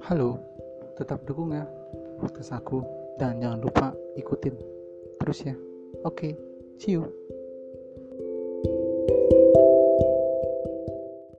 Halo, tetap dukung ya podcast aku dan jangan lupa ikutin terus ya. Oke, see you.